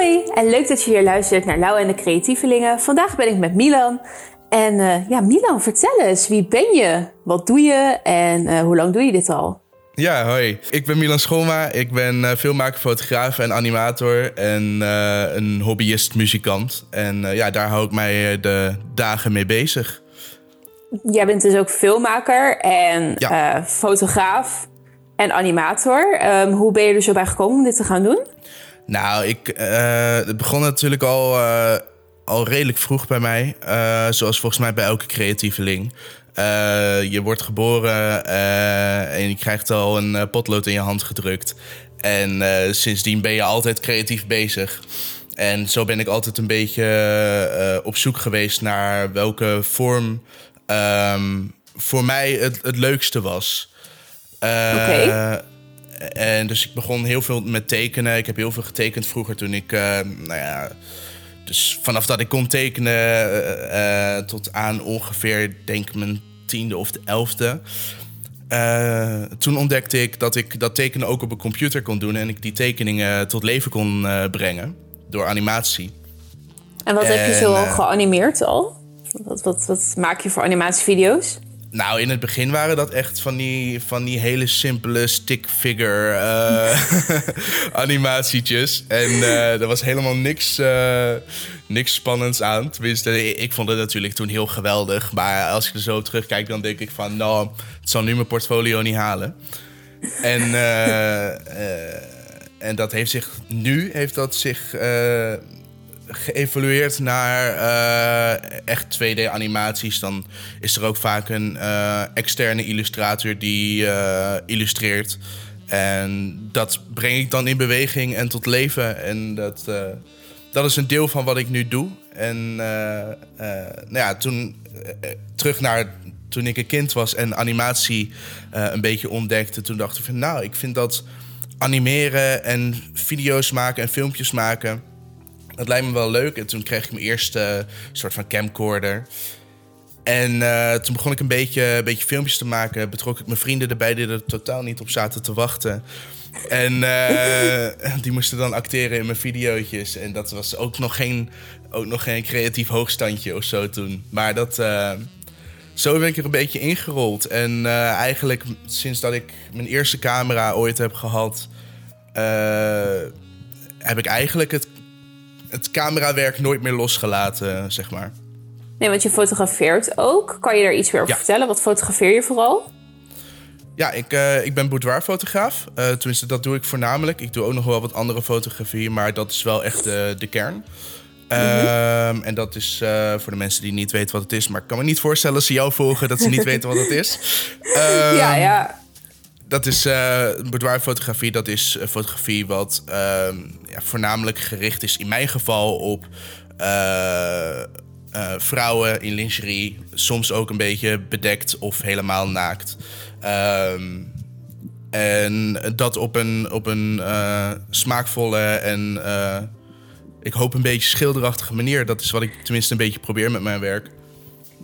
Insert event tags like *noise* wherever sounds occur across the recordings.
Hoi en leuk dat je weer luistert naar Lau en de Creatievelingen. Vandaag ben ik met Milan. En eh, ja, Milan, vertel eens, wie ben je? Wat doe je en eh, hoe lang doe je dit al? Ja, hoi. Ik ben Milan Schoolma. Ik ben uh, filmmaker, fotograaf en animator. En een hobbyist, muzikant. En ja, daar hou ik mij de dagen mee bezig. Jij bent dus ook filmmaker en fotograaf en animator. Ehm, hoe ben je er zo bij gekomen om dit te gaan doen? Nou, ik, uh, het begon natuurlijk al, uh, al redelijk vroeg bij mij. Uh, zoals volgens mij bij elke creatieveling. je wordt geboren en je krijgt al een potlood in je hand gedrukt. En sindsdien ben je altijd creatief bezig. En zo ben ik altijd een beetje op zoek geweest naar welke vorm um, voor mij het, het leukste was. Oké. En dus ik begon heel veel met tekenen. Ik heb heel veel getekend vroeger toen ik, uh, nou ja, dus vanaf dat ik kon tekenen uh, tot aan ongeveer, denk mijn tiende of de elfde. toen ontdekte ik dat ik dat tekenen ook op een computer kon doen en ik die tekeningen tot leven kon brengen door animatie. En wat heb je zo al geanimeerd al? Wat, wat, wat maak je voor animatievideo's? Nou, in het begin waren dat echt van die, van die hele simpele stick figure uh, *laughs* animatietjes. En uh, er was helemaal niks, uh, niks spannends aan. Tenminste, ik vond het natuurlijk toen heel geweldig. Maar als ik er zo terugkijk, dan denk ik van... nou, het zal nu mijn portfolio niet halen. En, en dat heeft zich... Nu heeft dat zich geëvolueerd naar uh, echt 2D-animaties, dan is er ook vaak een uh, externe illustrator die uh, illustreert. En dat breng ik dan in beweging en tot leven. En dat, dat is een deel van wat ik nu doe. En nou ja, toen terug naar toen ik een kind was en animatie een beetje ontdekte, toen dacht ik van nou, ik vind dat animeren en video's maken en filmpjes maken dat lijkt me wel leuk. En toen kreeg ik mijn eerste soort van camcorder. En uh, toen begon ik een beetje, een beetje filmpjes te maken. Betrok ik mijn vrienden erbij die er totaal niet op zaten te wachten. En uh, *laughs* die moesten dan acteren in mijn video's. En dat was ook nog geen, ook nog geen creatief hoogstandje of zo toen. Maar dat, zo ben ik er een beetje ingerold. En eigenlijk sinds dat ik mijn eerste camera ooit heb gehad... heb ik eigenlijk het het camerawerk nooit meer losgelaten, zeg maar. Nee, want je fotografeert ook. Kan je daar iets meer over vertellen? Wat fotografeer je vooral? Ja, ik, uh, ik ben boudoirfotograaf. Uh, tenminste, dat doe ik voornamelijk. Ik doe ook nog wel wat andere fotografie, maar dat is wel echt de, de kern. Mm En dat is voor de mensen die niet weten wat het is. Maar ik kan me niet voorstellen als ze jou volgen dat ze niet *laughs* weten wat het is. Ja, ja dat is uh, boudoirfotografie. Dat is fotografie wat uh, ja, voornamelijk gericht is, in mijn geval, op uh, vrouwen in lingerie. Soms ook een beetje bedekt of helemaal naakt. Ehm, en dat op een, op een smaakvolle en ik hoop een beetje schilderachtige manier. Dat is wat ik tenminste een beetje probeer met mijn werk.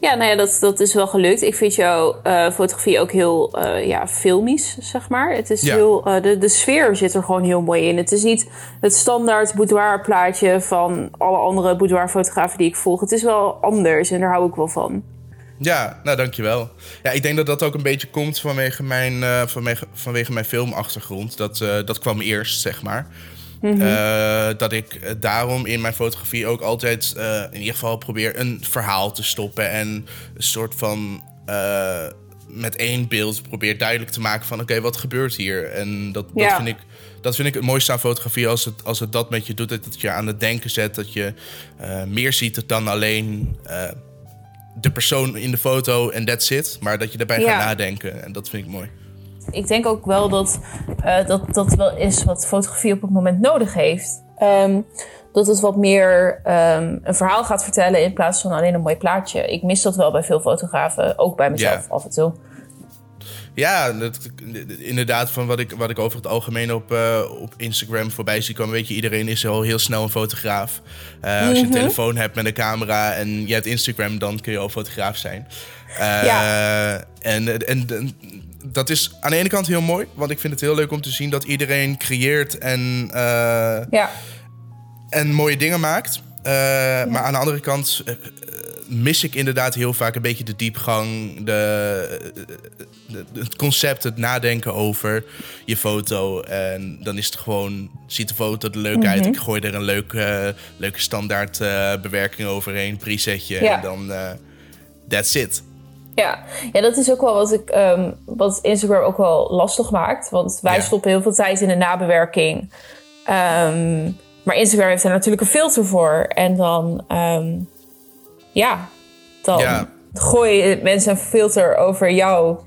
Ja, nou ja, dat, dat is wel gelukt. Ik vind jouw uh, fotografie ook heel uh, ja, filmisch, zeg maar. Het is heel, uh, de, de sfeer zit er gewoon heel mooi in. Het is niet het standaard boudoirplaatje van alle andere boudoirfotografen die ik volg. Het is wel anders en daar hou ik wel van. Ja, nou dankjewel. Ja, ik denk dat dat ook een beetje komt vanwege mijn, vanwege, vanwege mijn filmachtergrond. Dat, dat kwam eerst, zeg maar. Mhm. Eh, dat ik daarom in mijn fotografie ook altijd uh, in ieder geval probeer een verhaal te stoppen. En een soort van uh, met één beeld probeer duidelijk te maken van oké, wat gebeurt hier? En dat, dat, vind ik, dat vind ik het mooiste aan fotografie als het, als het dat met je doet. Dat het je aan het denken zet. Dat je meer ziet dan alleen de persoon in de foto en that's it. Maar dat je daarbij gaat nadenken. En dat vind ik mooi ik denk ook wel dat, uh, dat dat wel is wat fotografie op het moment nodig heeft. Um, dat het wat meer um, een verhaal gaat vertellen in plaats van alleen een mooi plaatje. Ik mis dat wel bij veel fotografen, ook bij mezelf af en toe. Ja, dat, inderdaad, van wat ik, wat ik over het algemeen op, uh, op Instagram voorbij zie komen. Weet je, iedereen is al heel snel een fotograaf. Uh, als je een mhm. telefoon hebt met een camera en je hebt Instagram, dan kun je al fotograaf zijn. Ja. en, en, en dat is aan de ene kant heel mooi, want ik vind het heel leuk om te zien dat iedereen creëert en. Uh, ja. en mooie dingen maakt. Maar aan de andere kant mis ik inderdaad heel vaak een beetje de diepgang, de, het concept, het nadenken over je foto. En dan is het gewoon, ziet de foto er leuk uit. Mhm. Ik gooi er een leuke, leuke standaard bewerking overheen, presetje. En dan, that's it. Ja. ja, dat is ook wel wat, ik, um, wat Instagram ook wel lastig maakt. Want wij stoppen heel veel tijd in de nabewerking. Um, maar Instagram heeft er natuurlijk een filter voor. En dan um, ja, dan ja. gooi mensen een filter over jouw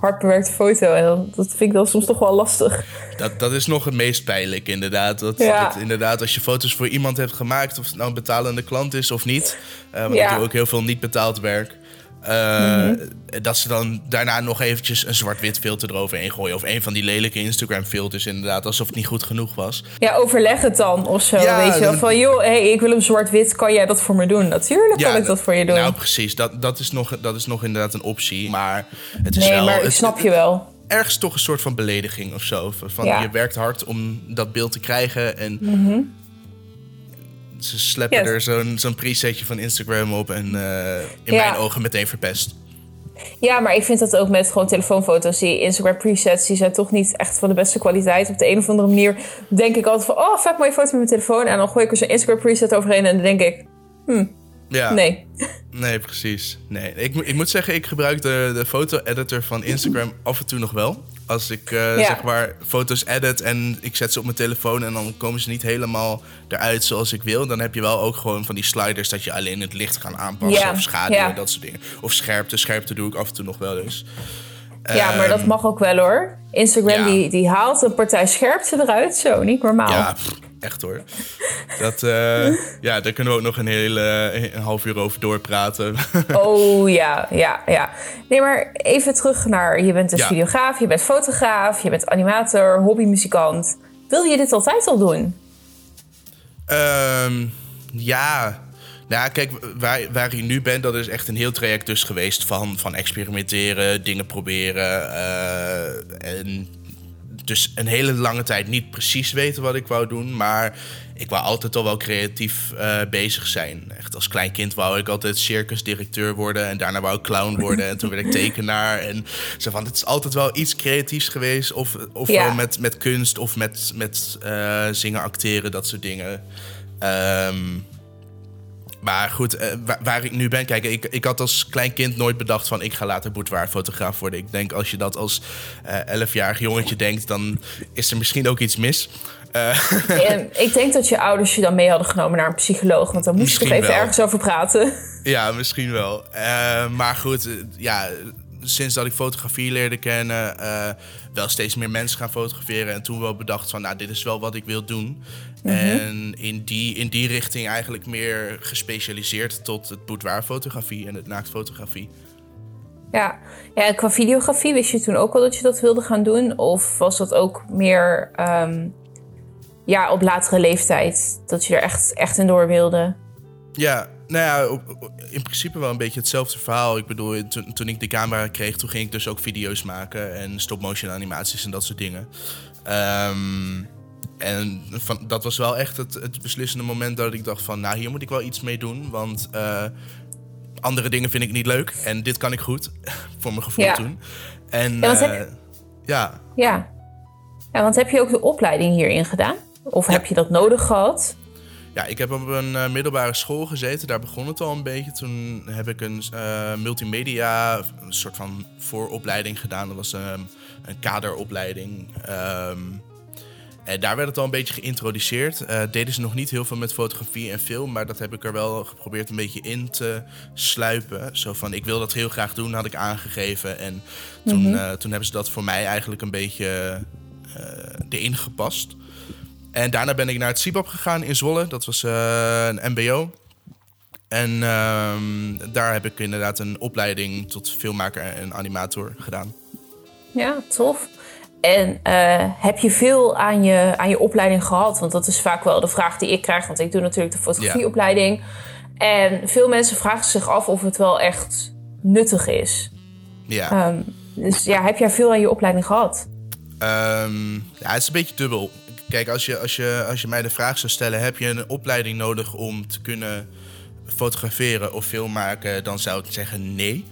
hardbewerkte foto. En dan, dat vind ik dan soms toch wel lastig. Dat, dat is nog het meest pijnlijk, inderdaad. Dat, dat, inderdaad, als je foto's voor iemand hebt gemaakt, of het nou een betalende klant is of niet. Uh, want ja. ik doe ook heel veel niet betaald werk. Uh, Dat ze dan daarna nog eventjes een zwart-wit filter eroverheen gooien. Of een van die lelijke Instagram filters inderdaad. Alsof het niet goed genoeg was. Ja, overleg het dan of zo. Ja, weet je wel. Van joh, hey, ik wil hem zwart-wit. Kan jij dat voor me doen? Natuurlijk kan ik dat voor je doen. Nou precies, dat, dat, is nog, dat is nog inderdaad een optie. Maar het is nee, wel... maar ik snap je wel. Ergens toch een soort van belediging of zo. Van je werkt hard om dat beeld te krijgen. En mhm. Ze sleppen er zo'n zo'n presetje van Instagram op en uh, in mijn ogen meteen verpest. Ja, maar ik vind dat ook met gewoon telefoonfoto's. Die Instagram presets, die zijn toch niet echt van de beste kwaliteit. Op de een of andere manier denk ik altijd van... Oh, vet mooie foto met mijn telefoon. En dan gooi ik er zo'n Instagram preset overheen en dan denk ik... Hmm, ja. Nee. Nee, precies. Nee, ik, ik moet zeggen, ik gebruik de, de foto-editor van Instagram *laughs* af en toe nog wel. Als ik uh, zeg maar foto's edit en ik zet ze op mijn telefoon en dan komen ze niet helemaal eruit zoals ik wil. Dan heb je wel ook gewoon van die sliders dat je alleen het licht kan aanpassen of schaduwen, dat soort dingen. Of scherpte. Scherpte doe ik af en toe nog wel eens. Ja, maar dat ehm, mag ook wel hoor. Instagram die, die haalt een partij scherpte eruit. Zo, niet normaal. Ja, echt hoor. Dat, uh, *laughs* ja, daar kunnen we ook nog een hele een half uur over doorpraten. *laughs* oh ja, ja, ja. Nee, maar even terug naar... Je bent dus videograaf, je bent fotograaf, je bent animator, hobbymuzikant. Wil je dit altijd al doen? Um, ja, nou, kijk, waar, waar ik nu ben, dat is echt een heel traject dus geweest van, van experimenteren, dingen proberen. Uh, en dus een hele lange tijd niet precies weten wat ik wou doen. Maar ik wou altijd al wel creatief uh, bezig zijn. Echt als klein kind wou ik altijd circusdirecteur worden. En daarna wou ik clown worden. en toen werd ik *laughs* tekenaar. En zo van, het is altijd wel iets creatiefs geweest. Of, of wel met, met kunst of met, met uh, zingen, acteren, dat soort dingen. Um, maar goed, uh, waar, ik nu ben, kijk, ik, ik had als klein kind nooit bedacht van ik ga later boudoirfotograaf worden. Ik denk als je dat als uh, 11-jarig jongetje denkt, dan is er misschien ook iets mis. *laughs* Uh, ik denk dat je ouders je dan mee hadden genomen naar een psycholoog, want dan moest je toch even ergens over praten. Ja, misschien wel. Uh, maar goed, ja, sinds dat ik fotografie leerde kennen, wel steeds meer mensen gaan fotograferen. En toen wel bedacht van, nou, dit is wel wat ik wil doen. Mhm. En in die, in die richting eigenlijk meer gespecialiseerd tot het boudoirfotografie en het naaktfotografie. Ja. ja, en qua videografie wist je toen ook al dat je dat wilde gaan doen? Of was dat ook meer ehm, ja, op latere leeftijd dat je er echt, echt in door wilde? Ja, nou ja, in principe wel een beetje hetzelfde verhaal. Ik bedoel, toen, toen ik de camera kreeg, toen ging ik dus ook video's maken en stop-motion animaties en dat soort dingen. Um, en van, dat was wel echt het, het, beslissende moment dat ik dacht van... nou, hier moet ik wel iets mee doen, want uh, andere dingen vind ik niet leuk. En dit kan ik goed, *laughs* voor mijn gevoel ja. toen. En ja, uh, heb... ja. ja. Ja, want heb je ook de opleiding hierin gedaan? Of heb je dat nodig gehad? Ja, ik heb op een uh, middelbare school gezeten. Daar begon het al een beetje. Toen heb ik een multimedia, een soort van vooropleiding gedaan. Dat was een kaderopleiding. Um, uh, daar werd het al een beetje geïntroduceerd. Uh, deden ze nog niet heel veel met fotografie en film, maar dat heb ik er wel geprobeerd een beetje in te sluipen. Zo van, ik wil dat heel graag doen, had ik aangegeven. En toen, mm toen hebben ze dat voor mij eigenlijk een beetje erin gepast. En daarna ben ik naar het CIBAP gegaan in Zwolle. Dat was een mbo. En ehm, daar heb ik inderdaad een opleiding tot filmmaker en animator gedaan. Ja, tof. En uh, heb je veel aan je, aan je opleiding gehad? Want dat is vaak wel de vraag die ik krijg. Want ik doe natuurlijk de fotografieopleiding. En veel mensen vragen zich af of het wel echt nuttig is. Ja. Um, dus ja, heb jij veel aan je opleiding gehad? Um, ja, het is een beetje dubbel. Kijk, als je, als, je, als je mij de vraag zou stellen: heb je een opleiding nodig om te kunnen fotograferen of film maken? Dan zou ik zeggen nee.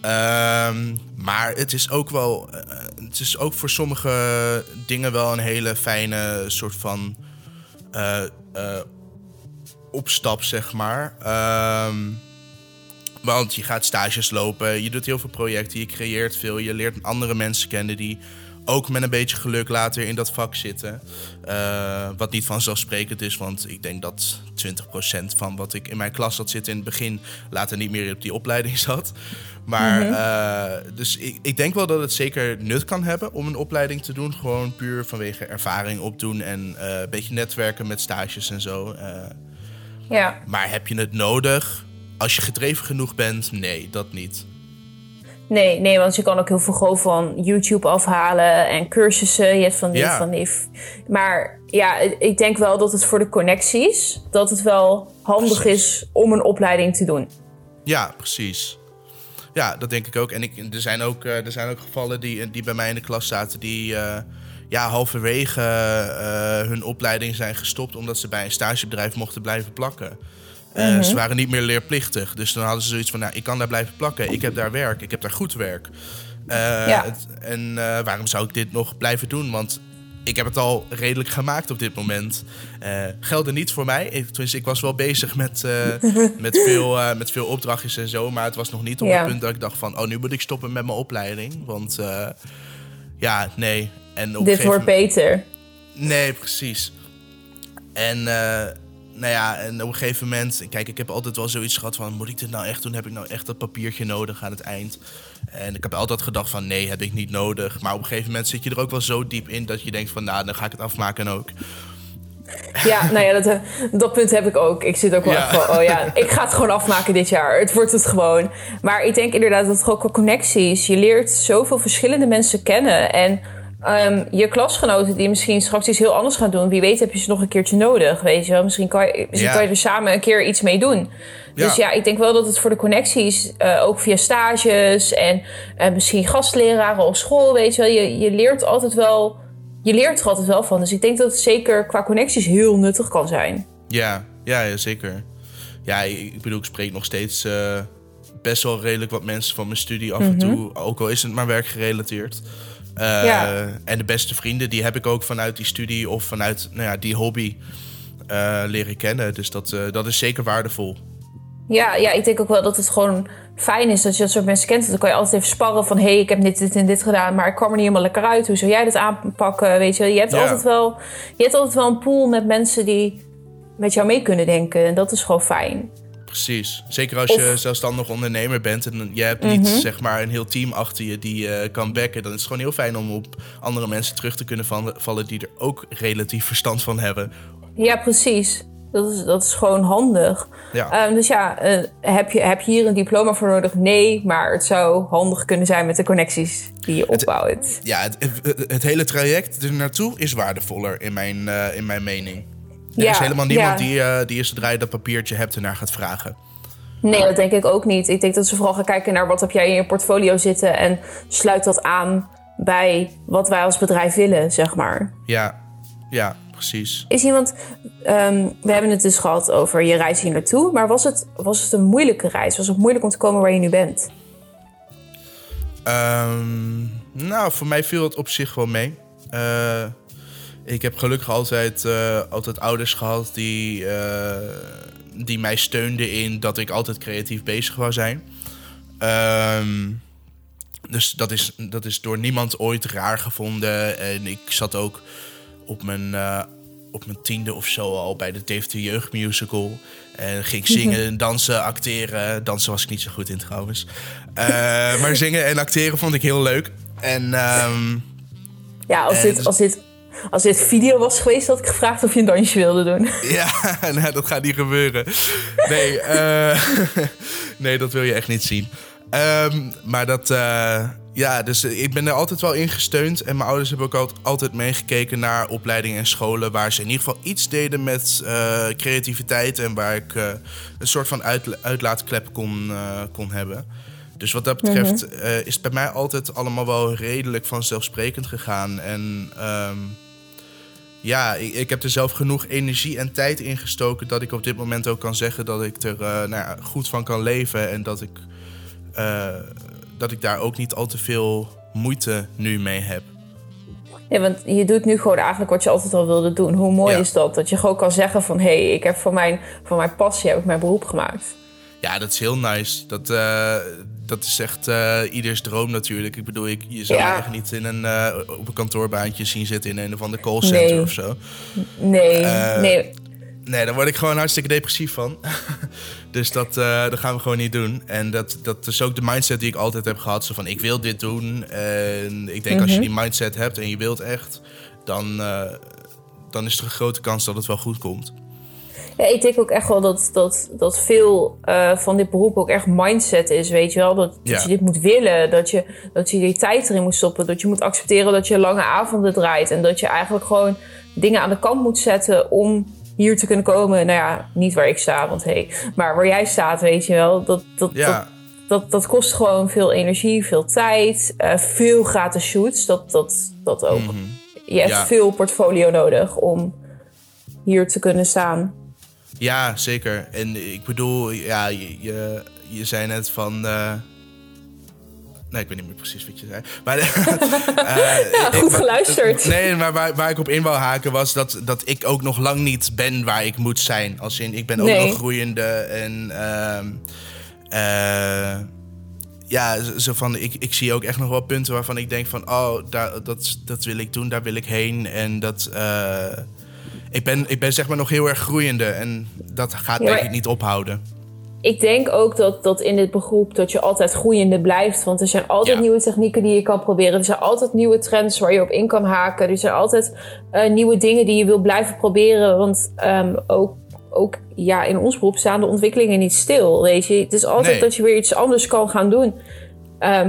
Ehm, maar het is ook wel. eh, het is ook voor sommige dingen wel een hele fijne soort van. eh, eh, opstap, zeg maar. Ehm, want je gaat stages lopen, je doet heel veel projecten, je creëert veel, je leert andere mensen kennen die ook met een beetje geluk later in dat vak zitten. Eh, wat niet vanzelfsprekend is, want ik denk dat 20% van wat ik in mijn klas had zitten in het begin later niet meer op die opleiding *laughs* zat. Maar eh, dus ik, ik denk wel dat het zeker nut kan hebben om een opleiding te doen. Gewoon puur vanwege ervaring opdoen en eh, een beetje netwerken met stages en zo. Ja. maar heb je het nodig? Als je gedreven genoeg bent, nee, dat niet. Nee, nee, want je kan ook heel veel gewoon van YouTube afhalen en cursussen. Je hebt van die, Ja. van die. Maar ja, ik denk wel dat het voor de connecties, dat het wel handig Precies. is om een opleiding te doen. Ja, precies. Ja, dat denk ik ook. En ik, er, zijn ook eh, er zijn ook gevallen die, die bij mij in de klas zaten... die eh, ja, halverwege eh, hun opleiding zijn gestopt... omdat ze bij een stagebedrijf mochten blijven plakken. Eh, Ze waren niet meer leerplichtig. Dus dan hadden ze zoiets van... Nou, ik kan daar blijven plakken. Ik heb daar werk. Ik heb daar goed werk. Eh, Ja. het- en eh, waarom zou ik dit nog blijven doen? Want ik heb het al redelijk gemaakt op dit moment. Gelden niet voor mij. Ik, ik was wel bezig met, met, veel, *laughs* met veel opdrachtjes en zo. Maar het was nog niet op Ja. het punt dat ik dacht van... oh, nu moet ik stoppen met mijn opleiding. Want ja, nee. En op Dit wordt beter. Nee, precies. En, nou ja, en op een gegeven moment... Kijk, ik heb altijd wel zoiets gehad van... moet ik dit nou echt doen? Heb ik nou echt dat papiertje nodig aan het eind? En ik heb altijd gedacht van... nee, heb ik niet nodig. Maar op een gegeven moment zit je er ook wel zo diep in... dat je denkt van, nou, dan ga ik het afmaken ook. Ja, nou ja, dat, eh, dat punt heb ik ook. Ik zit ook wel Ja. echt van, oh ja, ik ga het gewoon afmaken dit jaar. Het wordt het gewoon. Maar ik denk inderdaad dat het ook connecties. Je leert zoveel verschillende mensen kennen. En ehm, je klasgenoten die misschien straks iets heel anders gaan doen. Wie weet heb je ze nog een keertje nodig, weet je wel. Misschien kan je, misschien Ja. kan je er samen een keer iets mee doen. Dus Ja. ik denk wel dat het voor de connecties, eh, ook via stages en misschien gastleraren op school, weet je wel. Je, je leert altijd wel, je leert er altijd wel van. Dus ik denk dat het zeker qua connecties heel nuttig kan zijn. Ja, ja, ja, zeker. Ja, ik bedoel, ik spreek nog steeds eh, best wel redelijk wat mensen van mijn studie af en toe. Ook al is het maar werkgerelateerd. Eh, Ja. En de beste vrienden, die heb ik ook vanuit die studie of vanuit nou ja, die hobby eh, leren kennen. Dus dat, eh, dat is zeker waardevol. Ja, ja, ik denk ook wel dat het gewoon fijn is dat je dat soort mensen kent. Dan kan je altijd even sparren van... hé, hey, ik heb dit, dit en dit gedaan, maar ik kwam er niet helemaal lekker uit. Hoe zou jij dit aanpakken? Weet je, je hebt, Ja. altijd wel, je hebt altijd wel een pool met mensen die met jou mee kunnen denken. En dat is gewoon fijn. Precies. Zeker als je zelfstandig ondernemer bent en je hebt niet zeg maar een heel team achter je die eh, kan backen. Dan is het gewoon heel fijn om op andere mensen terug te kunnen vallen die er ook relatief verstand van hebben. Ja, precies. Dat is, dat is gewoon handig. Ja. Ehm, dus ja, eh, heb, je, heb je hier een diploma voor nodig? Nee, maar het zou handig kunnen zijn met de connecties die je opbouwt. Ja, het, het, het hele traject er naartoe is waardevoller in mijn, eh, in mijn mening. Er Ja, is helemaal niemand ja. die, eh, die zodra je dat papiertje hebt ernaar gaat vragen. Nee, dat denk ik ook niet. Ik denk dat ze vooral gaan kijken naar wat heb jij in je portfolio zitten en sluit dat aan bij wat wij als bedrijf willen, zeg maar. Ja, ja, precies. Is iemand, ehm, we hebben het dus gehad over je reis hier naartoe, maar was het, was het een moeilijke reis? Was het moeilijk om te komen waar je nu bent? Ehm, nou, voor mij viel het op zich wel mee. Eh, ik heb gelukkig altijd, eh, altijd ouders gehad die, eh, die mij steunden in dat ik altijd creatief bezig wou zijn. Ehm, dus dat is, dat is door niemand ooit raar gevonden. En ik zat ook op mijn, eh, op mijn tiende of zo al bij de Deventer Jeugdmusical. En ging *laughs* zingen, dansen, acteren. Dansen was ik niet zo goed in trouwens. Maar *laughs* zingen en acteren vond ik heel leuk. En ehm, Ja, als En dit, als, dit, als dit video was geweest, had ik gevraagd of je een dansje wilde doen. *laughs* ja, nou, dat gaat niet gebeuren. Nee, eh, *laughs* nee, dat wil je echt niet zien. Ehm, maar dat, eh, ja, dus ik ben er altijd wel in gesteund. En mijn ouders hebben ook altijd, meegekeken naar opleidingen en scholen... waar ze in ieder geval iets deden met eh, creativiteit... en waar ik een soort van uitla- uitlaatklep kon, kon hebben. Dus wat dat betreft eh, is het bij mij altijd allemaal wel redelijk vanzelfsprekend gegaan. En ehm, ja, ik, ik, heb er zelf genoeg energie en tijd in gestoken dat ik op dit moment ook kan zeggen dat ik er uh, nou goed van kan leven en dat ik, uh, dat ik daar ook niet al te veel moeite nu mee heb. Ja, want je doet nu gewoon eigenlijk wat je altijd al wilde doen. Hoe mooi is dat? Dat je gewoon kan zeggen van... hé, hey, ik heb van mijn, van mijn passie heb ik mijn beroep gemaakt. Ja, dat is heel nice. Dat, uh, dat is echt uh, ieders droom natuurlijk. Ik bedoel, ik, je zou ja. echt niet in een, uh, op een kantoorbaantje zien zitten in een of andere callcenter nee. of zo. Nee, nee. Nee, daar word ik gewoon hartstikke depressief van. *laughs* dus dat, dat gaan we gewoon niet doen. En dat, dat is ook de mindset die ik altijd heb gehad. Zo van, ik wil dit doen. En ik denk, mm -hmm. als je die mindset hebt en je wilt echt... dan, dan is er een grote kans dat het wel goed komt. Ja, ik denk ook echt wel dat, dat, dat veel uh, van dit beroep ook echt mindset is, weet je wel. Dat, ja. dat je dit moet willen, dat je, dat je die tijd erin moet stoppen. Dat je moet accepteren dat je lange avonden draait. En dat je eigenlijk gewoon dingen aan de kant moet zetten om hier te kunnen komen. Nou ja, niet waar ik sta, want hé, hey, maar waar jij staat, weet je wel. Dat, dat, ja. dat, dat, dat kost gewoon veel energie, veel tijd, uh, veel gratis shoots. Dat, dat, dat ook. Mm -hmm. Je hebt Ja. veel portfolio nodig om hier te kunnen staan. Ja, zeker. En ik bedoel, ja, je, je, je zei net van. eh, Nee, ik weet niet meer precies wat je zei. Maar, *laughs* eh, *laughs* Ja, goed geluisterd. Nee, maar waar, waar ik op in wou haken was dat, dat ik ook nog lang niet ben waar ik moet zijn. Als in, ik ben ook Nee. nog groeiende en... ehm, eh, ja, zo van, ik, ik zie ook echt nog wel punten waarvan ik denk van... oh, daar, dat, dat wil ik doen, daar wil ik heen. En dat... ik, ben, ik ben zeg maar nog heel erg groeiende en dat gaat Ja, denk ik niet ophouden. Ik denk ook dat, dat in dit beroep dat je altijd groeiende blijft. Want er zijn altijd Ja. nieuwe technieken die je kan proberen. Er zijn altijd nieuwe trends waar je op in kan haken. Er zijn altijd eh, nieuwe dingen die je wil blijven proberen. Want ehm, ook, ook ja, in ons beroep staan de ontwikkelingen niet stil. Weet je? Het is altijd Nee. dat je weer iets anders kan gaan doen. Ehm, eh,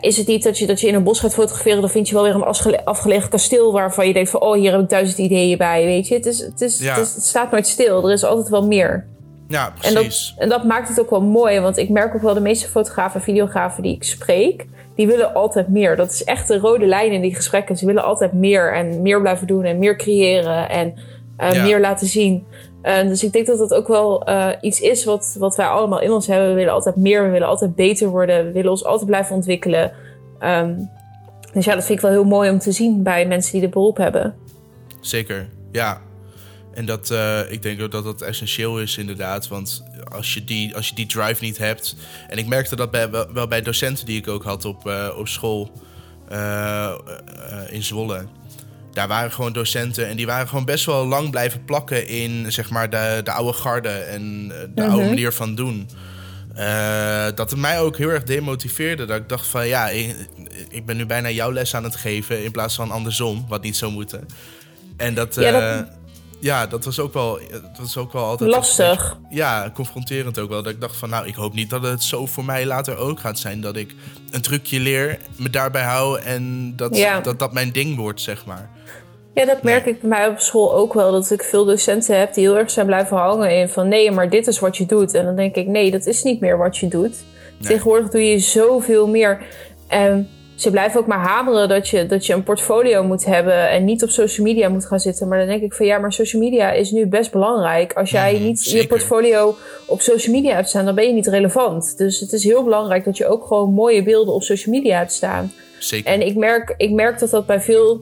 is het niet dat je, dat je in een bos gaat fotograferen, dan vind je wel weer een afgele- afgelegen kasteel waarvan je denkt van, oh, hier heb ik duizend ideeën bij, weet je. Het, is, het, is, Ja. het, is- het staat nooit stil, er is altijd wel meer. Ja, En precies. dat, en dat maakt het ook wel mooi, want ik merk ook wel de meeste fotografen en videografen die ik spreek, die willen altijd meer. Dat is echt de rode lijn in die gesprekken. Ze willen altijd meer en meer blijven doen en meer creëren en eh, Ja. meer laten zien. Dus ik denk dat dat ook wel eh, iets is wat, wat wij allemaal in ons hebben. We willen altijd meer, we willen altijd beter worden, we willen ons altijd blijven ontwikkelen. Ehm, dus ja, dat vind ik wel heel mooi om te zien bij mensen die dit beroep hebben. Zeker, ja. En dat, eh, ik denk ook dat dat essentieel is inderdaad. Want als je die, als je die drive niet hebt... En ik merkte dat bij, wel, wel bij docenten die ik ook had op, eh, op school in Zwolle. Daar waren gewoon docenten en die waren gewoon best wel lang blijven plakken in zeg maar, de, de oude garde en eh, de oude manier van doen. Eh, dat het mij ook heel erg demotiveerde. Dat ik dacht van ja, ik, ik ben nu bijna jouw les aan het geven in plaats van andersom, wat niet zou moeten. En dat, Ja, dat- eh, ja, dat was ook wel, dat was ook wel altijd Lastig. ja, confronterend ook wel. Dat ik dacht van, nou, ik hoop niet dat het zo voor mij later ook gaat zijn. Dat ik een trucje leer, me daarbij hou en dat Ja. dat, dat mijn ding wordt, zeg maar. Ja, dat merk ik bij mij op school ook wel. Dat ik veel docenten heb die heel erg zijn blijven hangen in van nee, maar dit is wat je doet. En dan denk ik, nee, dat is niet meer wat je doet. Tegenwoordig doe je zoveel meer. En ze blijven ook maar hameren dat je, dat je een portfolio moet hebben en niet op social media moet gaan zitten. Maar dan denk ik van ja, maar social media is nu best belangrijk. Als jij Mhm, niet je portfolio op social media hebt staan, dan ben je niet relevant. Dus het is heel belangrijk dat je ook gewoon mooie beelden op social media hebt staan. Zeker. En ik merk, ik merk dat dat bij veel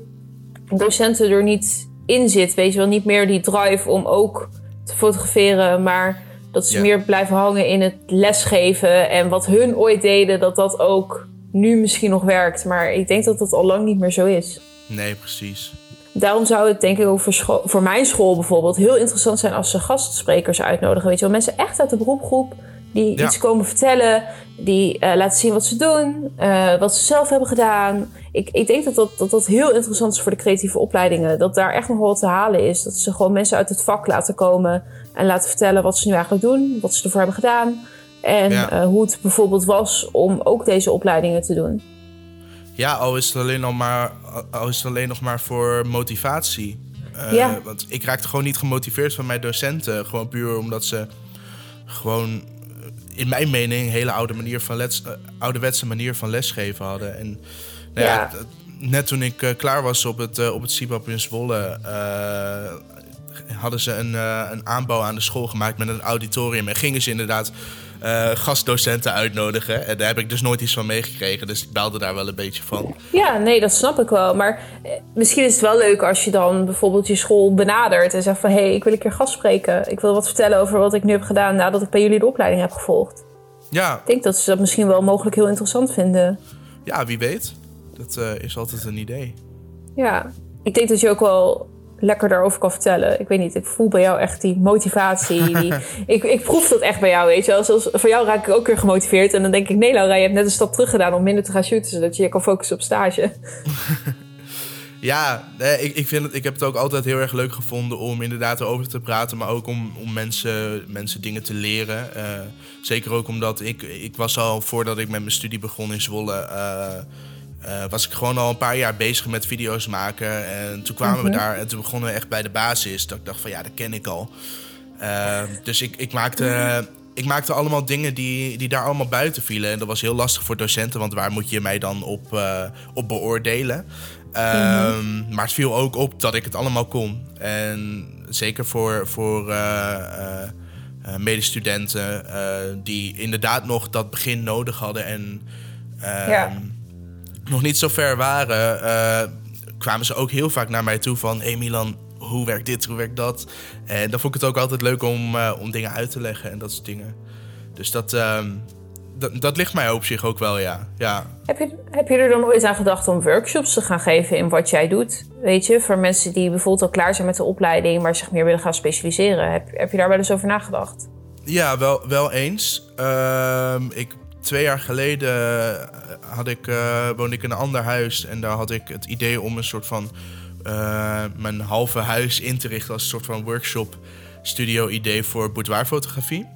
docenten er niet in zit. Weet je wel, niet meer die drive om ook te fotograferen, maar dat ze Ja. meer blijven hangen in het lesgeven. En wat hun ooit deden, dat dat ook nu misschien nog werkt. Maar ik denk dat dat al lang niet meer zo is. Nee, precies. Daarom zou het denk ik ook voor, voor mijn school bijvoorbeeld heel interessant zijn als ze gastsprekers uitnodigen. Weet je wel, mensen echt uit de beroepgroep die Ja. iets komen vertellen, die eh, laten zien wat ze doen, eh, wat ze zelf hebben gedaan. Ik, ik denk dat dat, dat dat heel interessant is voor de creatieve opleidingen. Dat daar echt nog wel wat te halen is. Dat ze gewoon mensen uit het vak laten komen en laten vertellen wat ze nu eigenlijk doen, wat ze ervoor hebben gedaan. En Ja. eh, hoe het bijvoorbeeld was om ook deze opleidingen te doen. Ja, al is het alleen nog maar, al is het alleen nog maar voor motivatie. Ja. Want ik raakte gewoon niet gemotiveerd van mijn docenten. Gewoon puur omdat ze gewoon, in mijn mening, een hele oude manier van les, eh, ouderwetse manier van lesgeven hadden. En nou ja, net toen ik klaar was op het, op het CIBAP in Zwolle... hadden ze een, een aanbouw aan de school gemaakt met een auditorium. En gingen ze inderdaad uh, gastdocenten uitnodigen. En daar heb ik dus nooit iets van meegekregen. Dus ik belde daar wel een beetje van. Ja, nee, dat snap ik wel. Maar eh, misschien is het wel leuk als je dan bijvoorbeeld je school benadert en zegt van hé, hey, ik wil een keer gast spreken. Ik wil wat vertellen over wat ik nu heb gedaan nadat ik bij jullie de opleiding heb gevolgd. Ja. Ik denk dat ze dat misschien wel mogelijk heel interessant vinden. Ja, wie weet. Dat uh, is altijd een idee. Ja, ik denk dat je ook wel lekker daarover kan vertellen. Ik weet niet, ik voel bij jou echt die motivatie. *laughs* Die, ik, ik proef dat echt bij jou, weet je wel. Zoals, voor jou raak ik ook weer gemotiveerd. En dan denk ik, nee Laura, je hebt net een stap terug gedaan om minder te gaan shooten... zodat je je kan focussen op stage. *laughs* ja, ik, ik, vind het, ik heb het ook altijd heel erg leuk gevonden om inderdaad erover te praten... maar ook om, om mensen, mensen dingen te leren. Uh, zeker ook omdat ik, ik was al, voordat ik met mijn studie begon in Zwolle... Uh, uh, was ik gewoon al een paar jaar bezig met video's maken. En toen kwamen we mhm. daar en toen begonnen we echt bij de basis. Dat ik dacht van ja, dat ken ik al. Uh, dus ik, ik, maakte, ik maakte allemaal dingen die, die daar allemaal buiten vielen. En dat was heel lastig voor docenten, want waar moet je mij dan op, uh, op beoordelen? Mm Maar het viel ook op dat ik het allemaal kon. En zeker voor, voor medestudenten die inderdaad nog dat begin nodig hadden. En ja ehm, nog niet zo ver waren, uh, kwamen ze ook heel vaak naar mij toe van... Hé Milan, hoe werkt dit, hoe werkt dat? En dan vond ik het ook altijd leuk om, uh, om dingen uit te leggen en dat soort dingen. Dus dat, uh, dat, dat, ligt mij op zich ook wel, ja. ja. Heb, je, heb je er dan ooit aan gedacht om workshops te gaan geven in wat jij doet? Weet je, voor mensen die bijvoorbeeld al klaar zijn met de opleiding... maar zich meer willen gaan specialiseren. Heb, heb je daar wel eens over nagedacht? Ja, wel, wel eens. Ehm, ik twee jaar geleden eh, had ik, uh, woonde ik in een ander huis. En daar had ik het idee om een soort van uh, mijn halve huis in te richten als een soort van workshop studio idee voor boudoirfotografie.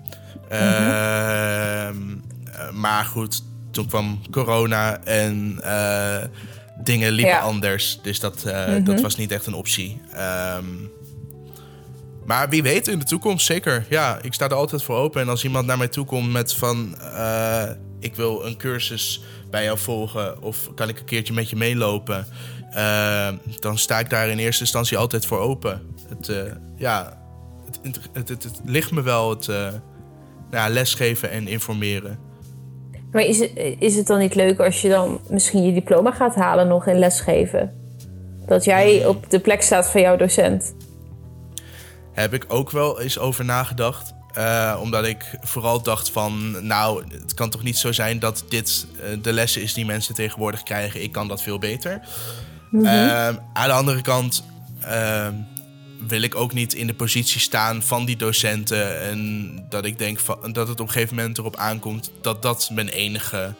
Mm maar goed, toen kwam corona en dingen liepen anders. Dus dat, dat mhm. was niet echt een optie. Um, maar wie weet in de toekomst, zeker. Ja, ik sta er altijd voor open. En als iemand naar mij toe komt met van... Uh, ik wil een cursus bij jou volgen... of kan ik een keertje met je meelopen... Uh, dan sta ik daar in eerste instantie altijd voor open. Het, uh, ja, het, het, het, het, ligt me wel, het ja, lesgeven en informeren. Maar is het, is het dan niet leuk als je dan misschien je diploma gaat halen nog in lesgeven? Dat jij op de plek staat van jouw docent? Heb ik ook wel eens over nagedacht. Uh, omdat ik vooral dacht van, nou, het kan toch niet zo zijn dat dit uh, de lessen is die mensen tegenwoordig krijgen. Ik kan dat veel beter. Mm -hmm. uh, aan de andere kant ehm, wil ik ook niet in de positie staan van die docenten. En dat ik denk van, dat het op een gegeven moment erop aankomt dat dat mijn enige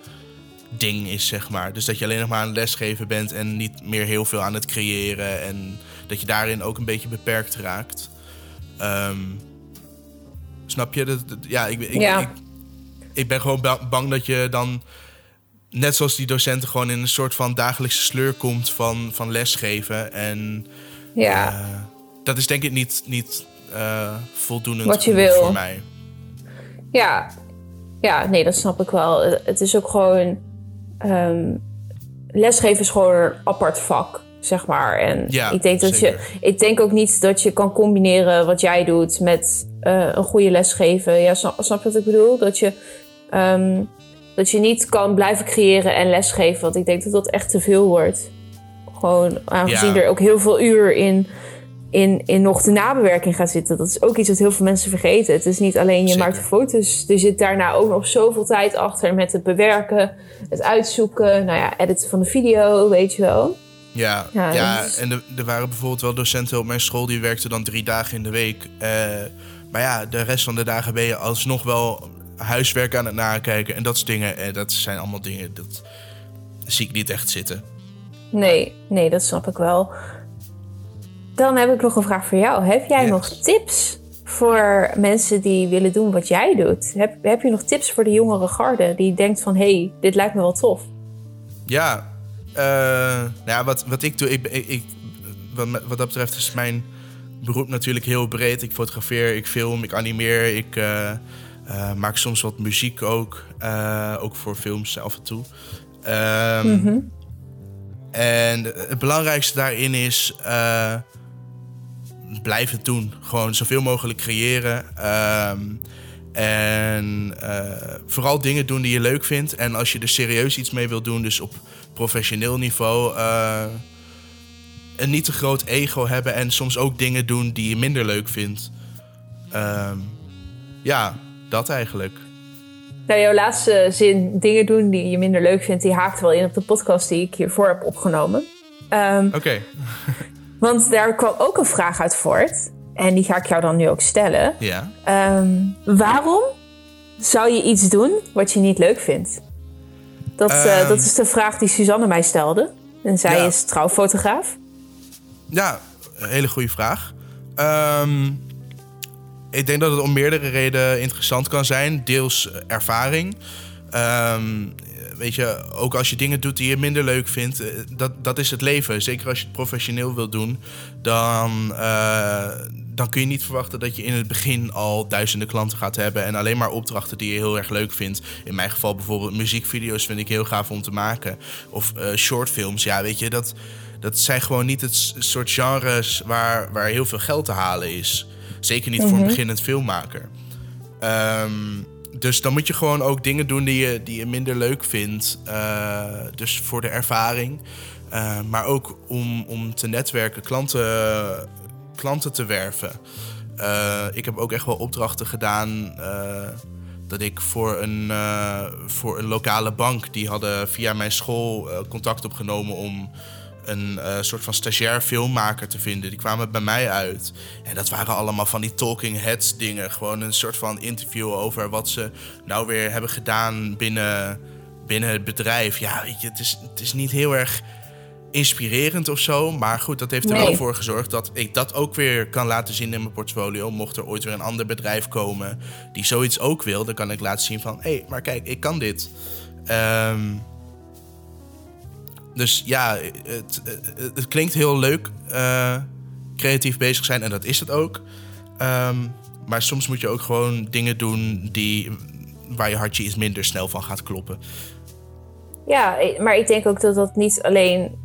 ding is, zeg maar. Dus dat je alleen nog maar aan lesgeven bent en niet meer heel veel aan het creëren. En dat je daarin ook een beetje beperkt raakt. Um, snap je? Dat, ja, ik, ik, Ik, ik, ben gewoon bang dat je dan, net zoals die docenten, gewoon in een soort van dagelijkse sleur komt van, van lesgeven. En ja. Uh, dat is denk ik niet, niet uh, voldoende Wat je wil. voor mij. Ja. ja, nee, dat snap ik wel. Het is ook gewoon. Um, lesgeven is gewoon een apart vak zeg maar. En ja, ik denk dat je. Ik denk ook niet dat je kan combineren wat jij doet met uh, een goede lesgeven. Ja, snap, snap je wat ik bedoel? Dat je. Um, dat je niet kan blijven creëren en lesgeven. Want ik denk dat dat echt te veel wordt. Gewoon aangezien ja. er ook heel veel uur in, in, in nog de nabewerking gaat zitten. Dat is ook iets wat heel veel mensen vergeten. Het is niet alleen je Zeker. maakt foto's. Er zit daarna ook nog zoveel tijd achter met het bewerken, het uitzoeken, nou ja, editen van de video, weet je wel. Ja, ja, en er, er, waren bijvoorbeeld wel docenten op mijn school die werkten dan drie dagen in de week. Uh, maar ja, de rest van de dagen ben je alsnog wel huiswerk aan het nakijken en dat soort dingen. En dat zijn allemaal dingen, dat zie ik niet echt zitten. Nee, nee, dat snap ik wel. Dan heb ik nog een vraag voor jou. Heb jij yes. nog tips voor mensen die willen doen wat jij doet? Heb, heb je nog tips voor de jongere garde die denkt van... hé, hey, dit lijkt me wel tof? Ja, uh, ja, wat, wat ik doe, ik, ik, wat, wat dat betreft is mijn beroep natuurlijk heel breed. Ik fotografeer, ik film, ik animeer, ik uh, uh, maak soms wat muziek ook. ook voor films af en toe. Um, mm -hmm. En het belangrijkste daarin is blijf het doen. Gewoon zoveel mogelijk creëren. Ehm, en vooral dingen doen die je leuk vindt. En als je er serieus iets mee wilt doen, dus op professioneel niveau, uh, een niet te groot ego hebben en soms ook dingen doen die je minder leuk vindt. Um, ja, dat eigenlijk. Nou, jouw laatste zin, dingen doen die je minder leuk vindt, die haakt wel in op de podcast die ik hiervoor heb opgenomen. Um, Oké. *laughs* want daar kwam ook een vraag uit voort. En die ga ik jou dan nu ook stellen. Ja. Um, waarom zou je iets doen wat je niet leuk vindt? Dat, uh, dat is de vraag die Suzanne mij stelde. En zij is trouwfotograaf. Ja, een hele goede vraag. Um, ik denk dat het om meerdere redenen interessant kan zijn. Deels ervaring. Um, weet je, ook als je dingen doet die je minder leuk vindt, eh, dat, dat is het leven. Zeker als je het professioneel wilt doen, dan, uh, dan kun je niet verwachten dat je in het begin al duizenden klanten gaat hebben en alleen maar opdrachten die je heel erg leuk vindt. In mijn geval bijvoorbeeld muziekvideo's vind ik heel gaaf om te maken. Of uh, shortfilms, ja, weet je, dat, dat zijn gewoon niet het soort genres waar, waar heel veel geld te halen is. Zeker niet voor een mhm. beginnend filmmaker. Um, dus dan moet je gewoon ook dingen doen die je, die je minder leuk vindt. Uh, dus voor de ervaring. Uh, maar ook om, om te netwerken, klanten, klanten te werven. Uh, ik heb ook echt wel opdrachten gedaan. dat ik voor een, voor een lokale bank. Die hadden via mijn school contact opgenomen om een uh, soort van stagiair filmmaker te vinden. Die kwamen bij mij uit. En dat waren allemaal van die talking heads dingen. Gewoon een soort van interview over wat ze nou weer hebben gedaan binnen, binnen het bedrijf. Ja, weet je, het is, het is niet heel erg inspirerend of zo. Maar goed, dat heeft er nee. wel voor gezorgd dat ik dat ook weer kan laten zien in mijn portfolio. Mocht er ooit weer een ander bedrijf komen die zoiets ook wil, dan kan ik laten zien van... hé, hey, maar kijk, ik kan dit. Um, dus ja, het, het, klinkt heel leuk uh, creatief bezig zijn en dat is het ook. Um, maar soms moet je ook gewoon dingen doen die, waar je hartje iets minder snel van gaat kloppen. Ja, maar ik denk ook dat dat niet alleen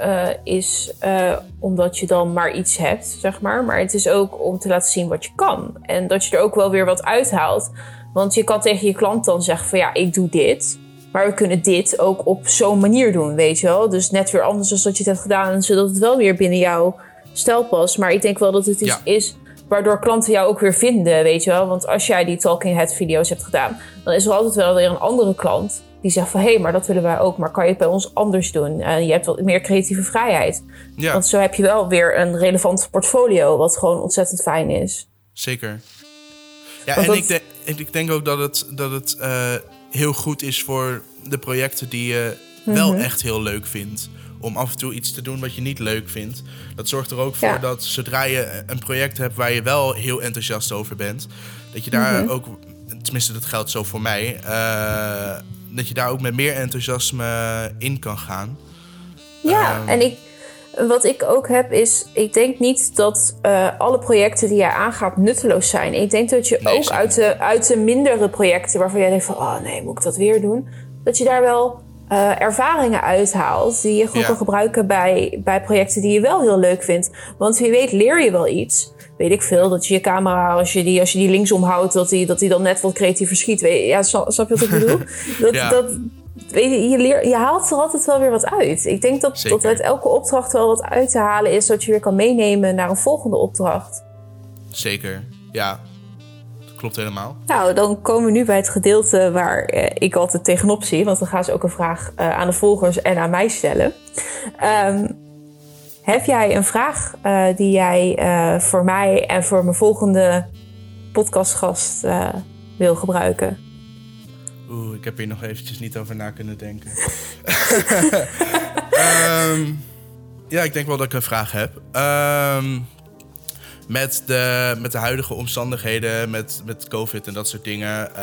uh, is uh, omdat je dan maar iets hebt, zeg maar. Maar het is ook om te laten zien wat je kan. En dat je er ook wel weer wat uithaalt. Want je kan tegen je klant dan zeggen van ja, ik doe dit. Maar we kunnen dit ook op zo'n manier doen, weet je wel. Dus net weer anders dan dat je het hebt gedaan. Zodat het wel weer binnen jouw stijl past. Maar ik denk wel dat het iets is waardoor klanten jou ook weer vinden, weet je wel. Want als jij die talking head video's hebt gedaan... dan is er altijd wel weer een andere klant die zegt van... hé, hey, maar dat willen wij ook, maar kan je het bij ons anders doen? En je hebt wat meer creatieve vrijheid. Ja. Want zo heb je wel weer een relevant portfolio... wat gewoon ontzettend fijn is. Zeker. Ja, en ik, denk, ik denk ook dat het... Dat het uh heel goed is voor de projecten die je wel mhm. echt heel leuk vindt. Om af en toe iets te doen wat je niet leuk vindt. Dat zorgt er ook voor dat zodra je een project hebt waar je wel heel enthousiast over bent, dat je daar mhm. ook, tenminste dat geldt zo voor mij, uh, dat je daar ook met meer enthousiasme in kan gaan. Ja, um, en ik, wat ik ook heb is, ik denk niet dat uh, alle projecten die jij aangaat nutteloos zijn. Ik denk dat je ook uit de, uit de mindere projecten waarvan jij denkt van, oh nee, moet ik dat weer doen? Dat je daar wel uh, ervaringen uithaalt die je gewoon kan gebruiken bij, bij projecten die je wel heel leuk vindt. Want wie weet leer je wel iets. Weet ik veel, dat je je camera, als je die, als je die linksom houdt, dat die, dat die dan net wat creatiever schiet. Weet, ja, snap, je wat ik bedoel? *laughs* Dat, ja. dat, je, je, leer, je haalt er altijd wel weer wat uit. Ik denk dat, dat uit elke opdracht wel wat uit te halen is, dat je weer kan meenemen naar een volgende opdracht. Zeker, ja. Dat klopt helemaal. Nou, dan komen we nu bij het gedeelte waar eh, ik altijd tegenop zie. Want dan gaan ze ook een vraag uh, aan de volgers en aan mij stellen. Um, heb jij een vraag uh, die jij uh, voor mij en voor mijn volgende podcastgast wil gebruiken? Oeh, ik heb hier nog eventjes niet over na kunnen denken. um, *laughs* ja, ik denk wel dat ik een vraag heb. Um, met, de, met de huidige omstandigheden, met, met COVID en dat soort dingen, uh,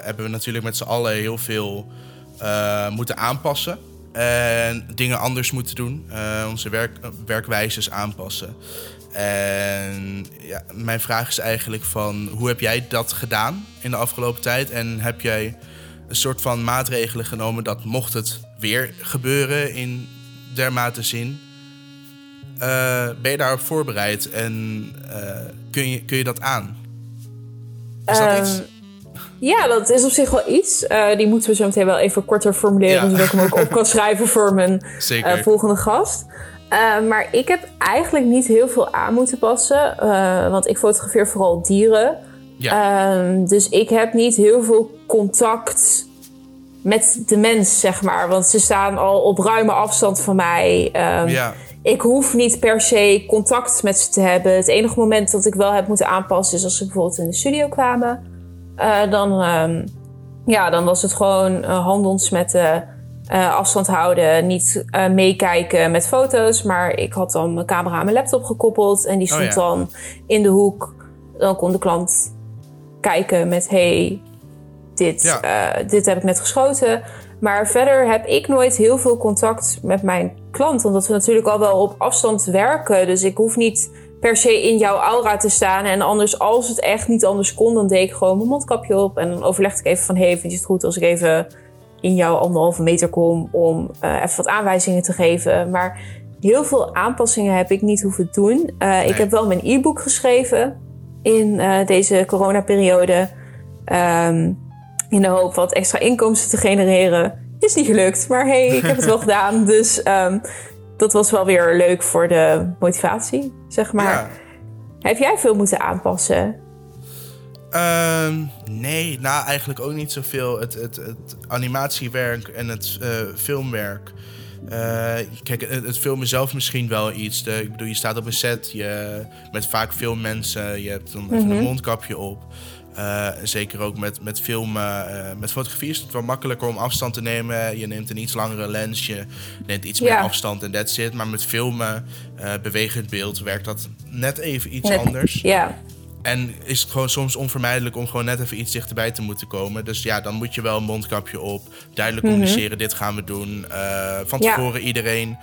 hebben we natuurlijk met z'n allen heel veel uh, moeten aanpassen. En dingen anders moeten doen. Uh, onze werk, werkwijzes aanpassen. En ja, mijn vraag is eigenlijk van hoe heb jij dat gedaan in de afgelopen tijd? En heb jij een soort van maatregelen genomen dat mocht het weer gebeuren in dermate zien. Uh, ben je daarop voorbereid en kun, je, kun je dat aan? Is dat iets? Ehm, ja, dat is op zich wel iets. die moeten we zo meteen wel even korter formuleren, zodat ik hem ook op kan *laughs* schrijven voor mijn volgende gast. maar ik heb eigenlijk niet heel veel aan moeten passen, want ik fotografeer vooral dieren. Ja. Ehm, dus ik heb niet heel veel contact met de mens, zeg maar. Want ze staan al op ruime afstand van mij. Um, ja. Ik hoef niet per se contact met ze te hebben. Het enige moment dat ik wel heb moeten aanpassen is als ze bijvoorbeeld in de studio kwamen. Uh, dan, um, ja, dan was het gewoon uh, handels met uh, afstand houden. Niet meekijken met foto's. Maar ik had dan mijn camera aan mijn laptop gekoppeld. En die oh stond dan in de hoek. Dan kon de klant kijken met... hey, dit, eh, dit heb ik net geschoten. Maar verder heb ik nooit heel veel contact met mijn klant. Omdat we natuurlijk al wel op afstand werken. Dus ik hoef niet per se in jouw aura te staan. En anders, als het echt niet anders kon, dan deed ik gewoon mijn mondkapje op. En dan overlegde ik even van, hey, vind je het goed als ik even in jouw anderhalve meter kom om uh, even wat aanwijzingen te geven. Maar heel veel aanpassingen heb ik niet hoeven doen. Uh, Ik heb wel mijn e-book geschreven in uh, deze coronaperiode. Um, in de hoop wat extra inkomsten te genereren. Is niet gelukt, maar hey, ik heb het wel *laughs* gedaan. Dus um, dat was wel weer leuk voor de motivatie, zeg maar. Heb jij veel moeten aanpassen? Uh, nee, nou eigenlijk ook niet zoveel. Het, het, het animatiewerk en het uh, filmwerk. Uh, kijk, het, het, filmen zelf misschien wel iets. De, ik bedoel, je staat op een set je, met vaak veel mensen. Je hebt dan even een mhm. mondkapje op. Uh, zeker ook met, met filmen. Uh, met fotografie is het wel makkelijker om afstand te nemen. Je neemt een iets langere lens, je neemt iets meer afstand en that's it. Maar met filmen, uh, bewegend beeld, werkt dat net even iets anders. Ja. En is het gewoon soms onvermijdelijk om gewoon net even iets dichterbij te moeten komen. Dus ja, dan moet je wel een mondkapje op. Duidelijk mhm. communiceren, dit gaan we doen. van tevoren iedereen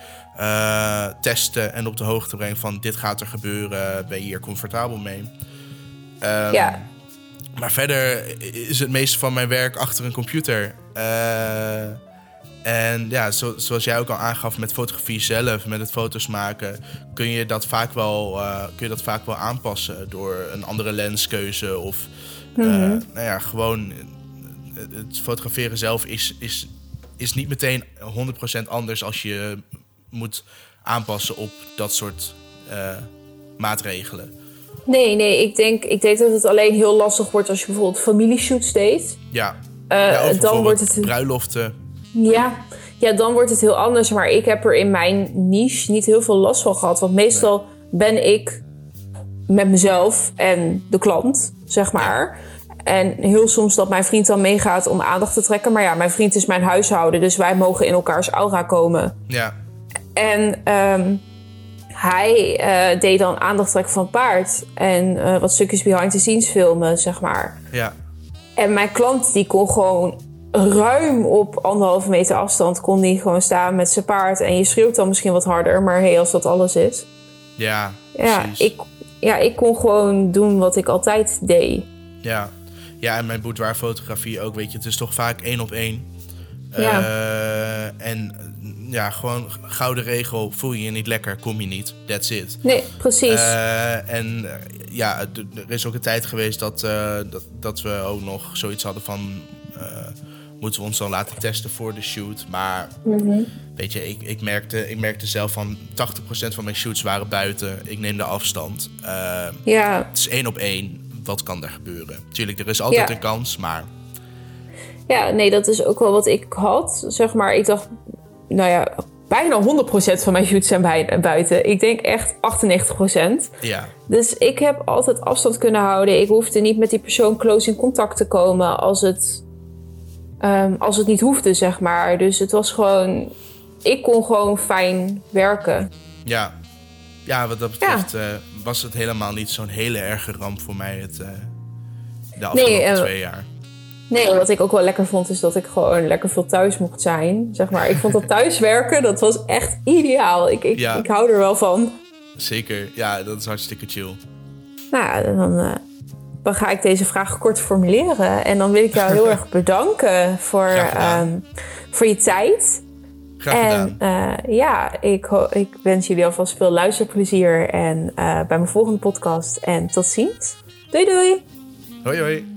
testen en op de hoogte brengen van dit gaat er gebeuren. Ben je hier comfortabel mee? Um, ja. Maar verder is het meeste van mijn werk achter een computer. Uh, en ja, zo, zoals jij ook al aangaf met fotografie zelf, met het foto's maken, kun je dat vaak wel, uh, kun je dat vaak wel aanpassen door een andere lenskeuze. Of mm -hmm. nou ja, gewoon het fotograferen zelf is, is, is niet meteen 100% anders als je moet aanpassen op dat soort maatregelen. Nee, nee, ik denk, ik denk dat het alleen heel lastig wordt als je bijvoorbeeld familieshoots deed. Ja. Uh, dan wordt het. Bruiloften. Ja. ja, dan wordt het heel anders. Maar ik heb er in mijn niche niet heel veel last van gehad. Want meestal ben ik met mezelf en de klant, zeg maar. En heel soms dat mijn vriend dan meegaat om aandacht te trekken. Maar ja, mijn vriend is mijn huishouden. Dus wij mogen in elkaars aura komen. Ja. En um, hij uh, deed dan aandacht trekken van het paard. En uh, wat stukjes behind the scenes filmen, zeg maar. Ja. En mijn klant die kon gewoon ruim op anderhalve meter afstand... kon die gewoon staan met zijn paard. En je schreeuwt dan misschien wat harder. Maar hé, hey, als dat alles is... Ja, ja ik, ja, ik kon gewoon doen wat ik altijd deed. Ja, ja en mijn boudoirfotografie ook, weet je. Het is toch vaak één op één. Ja. Uh, en ja, gewoon gouden regel. Voel je je niet lekker, kom je niet. That's it. Nee, precies. Uh, en eh, ja, er is ook een tijd geweest dat, uh, dat, dat we ook nog zoiets hadden van... moeten we ons dan laten testen voor de shoot. Maar mm weet je, ik, ik, merkte, ik merkte zelf van 80% van mijn shoots waren buiten. Ik neem de afstand. ja. Het is één op één. Wat kan er gebeuren? Tuurlijk, er is altijd een kans, maar... Ja, nee, dat is ook wel wat ik had. Zeg maar, ik dacht, nou ja, bijna 100% van mijn shoots zijn buiten. Ik denk echt 98%. Ja. Dus ik heb altijd afstand kunnen houden. Ik hoefde niet met die persoon close in contact te komen als het, um, als het niet hoefde, zeg maar. Dus het was gewoon... Ik kon gewoon fijn werken. Ja, ja wat dat betreft ja. Uh, was het helemaal niet zo'n hele erge ramp voor mij het, uh, de afgelopen nee, uh, twee jaar. Nee, wat ik ook wel lekker vond, is dat ik gewoon lekker veel thuis mocht zijn. Zeg maar, ik vond dat *laughs* thuiswerken, dat was echt ideaal. Ik, ik, ik hou er wel van. Zeker, ja, dat is hartstikke chill. Nou, dan, uh, dan ga ik deze vraag kort formuleren. En dan wil ik jou heel *laughs* erg bedanken voor, um, voor je tijd. en ja, ik, ik wens jullie alvast veel luisterplezier en bij mijn volgende podcast. En tot ziens. Doei doei. Hoi hoi.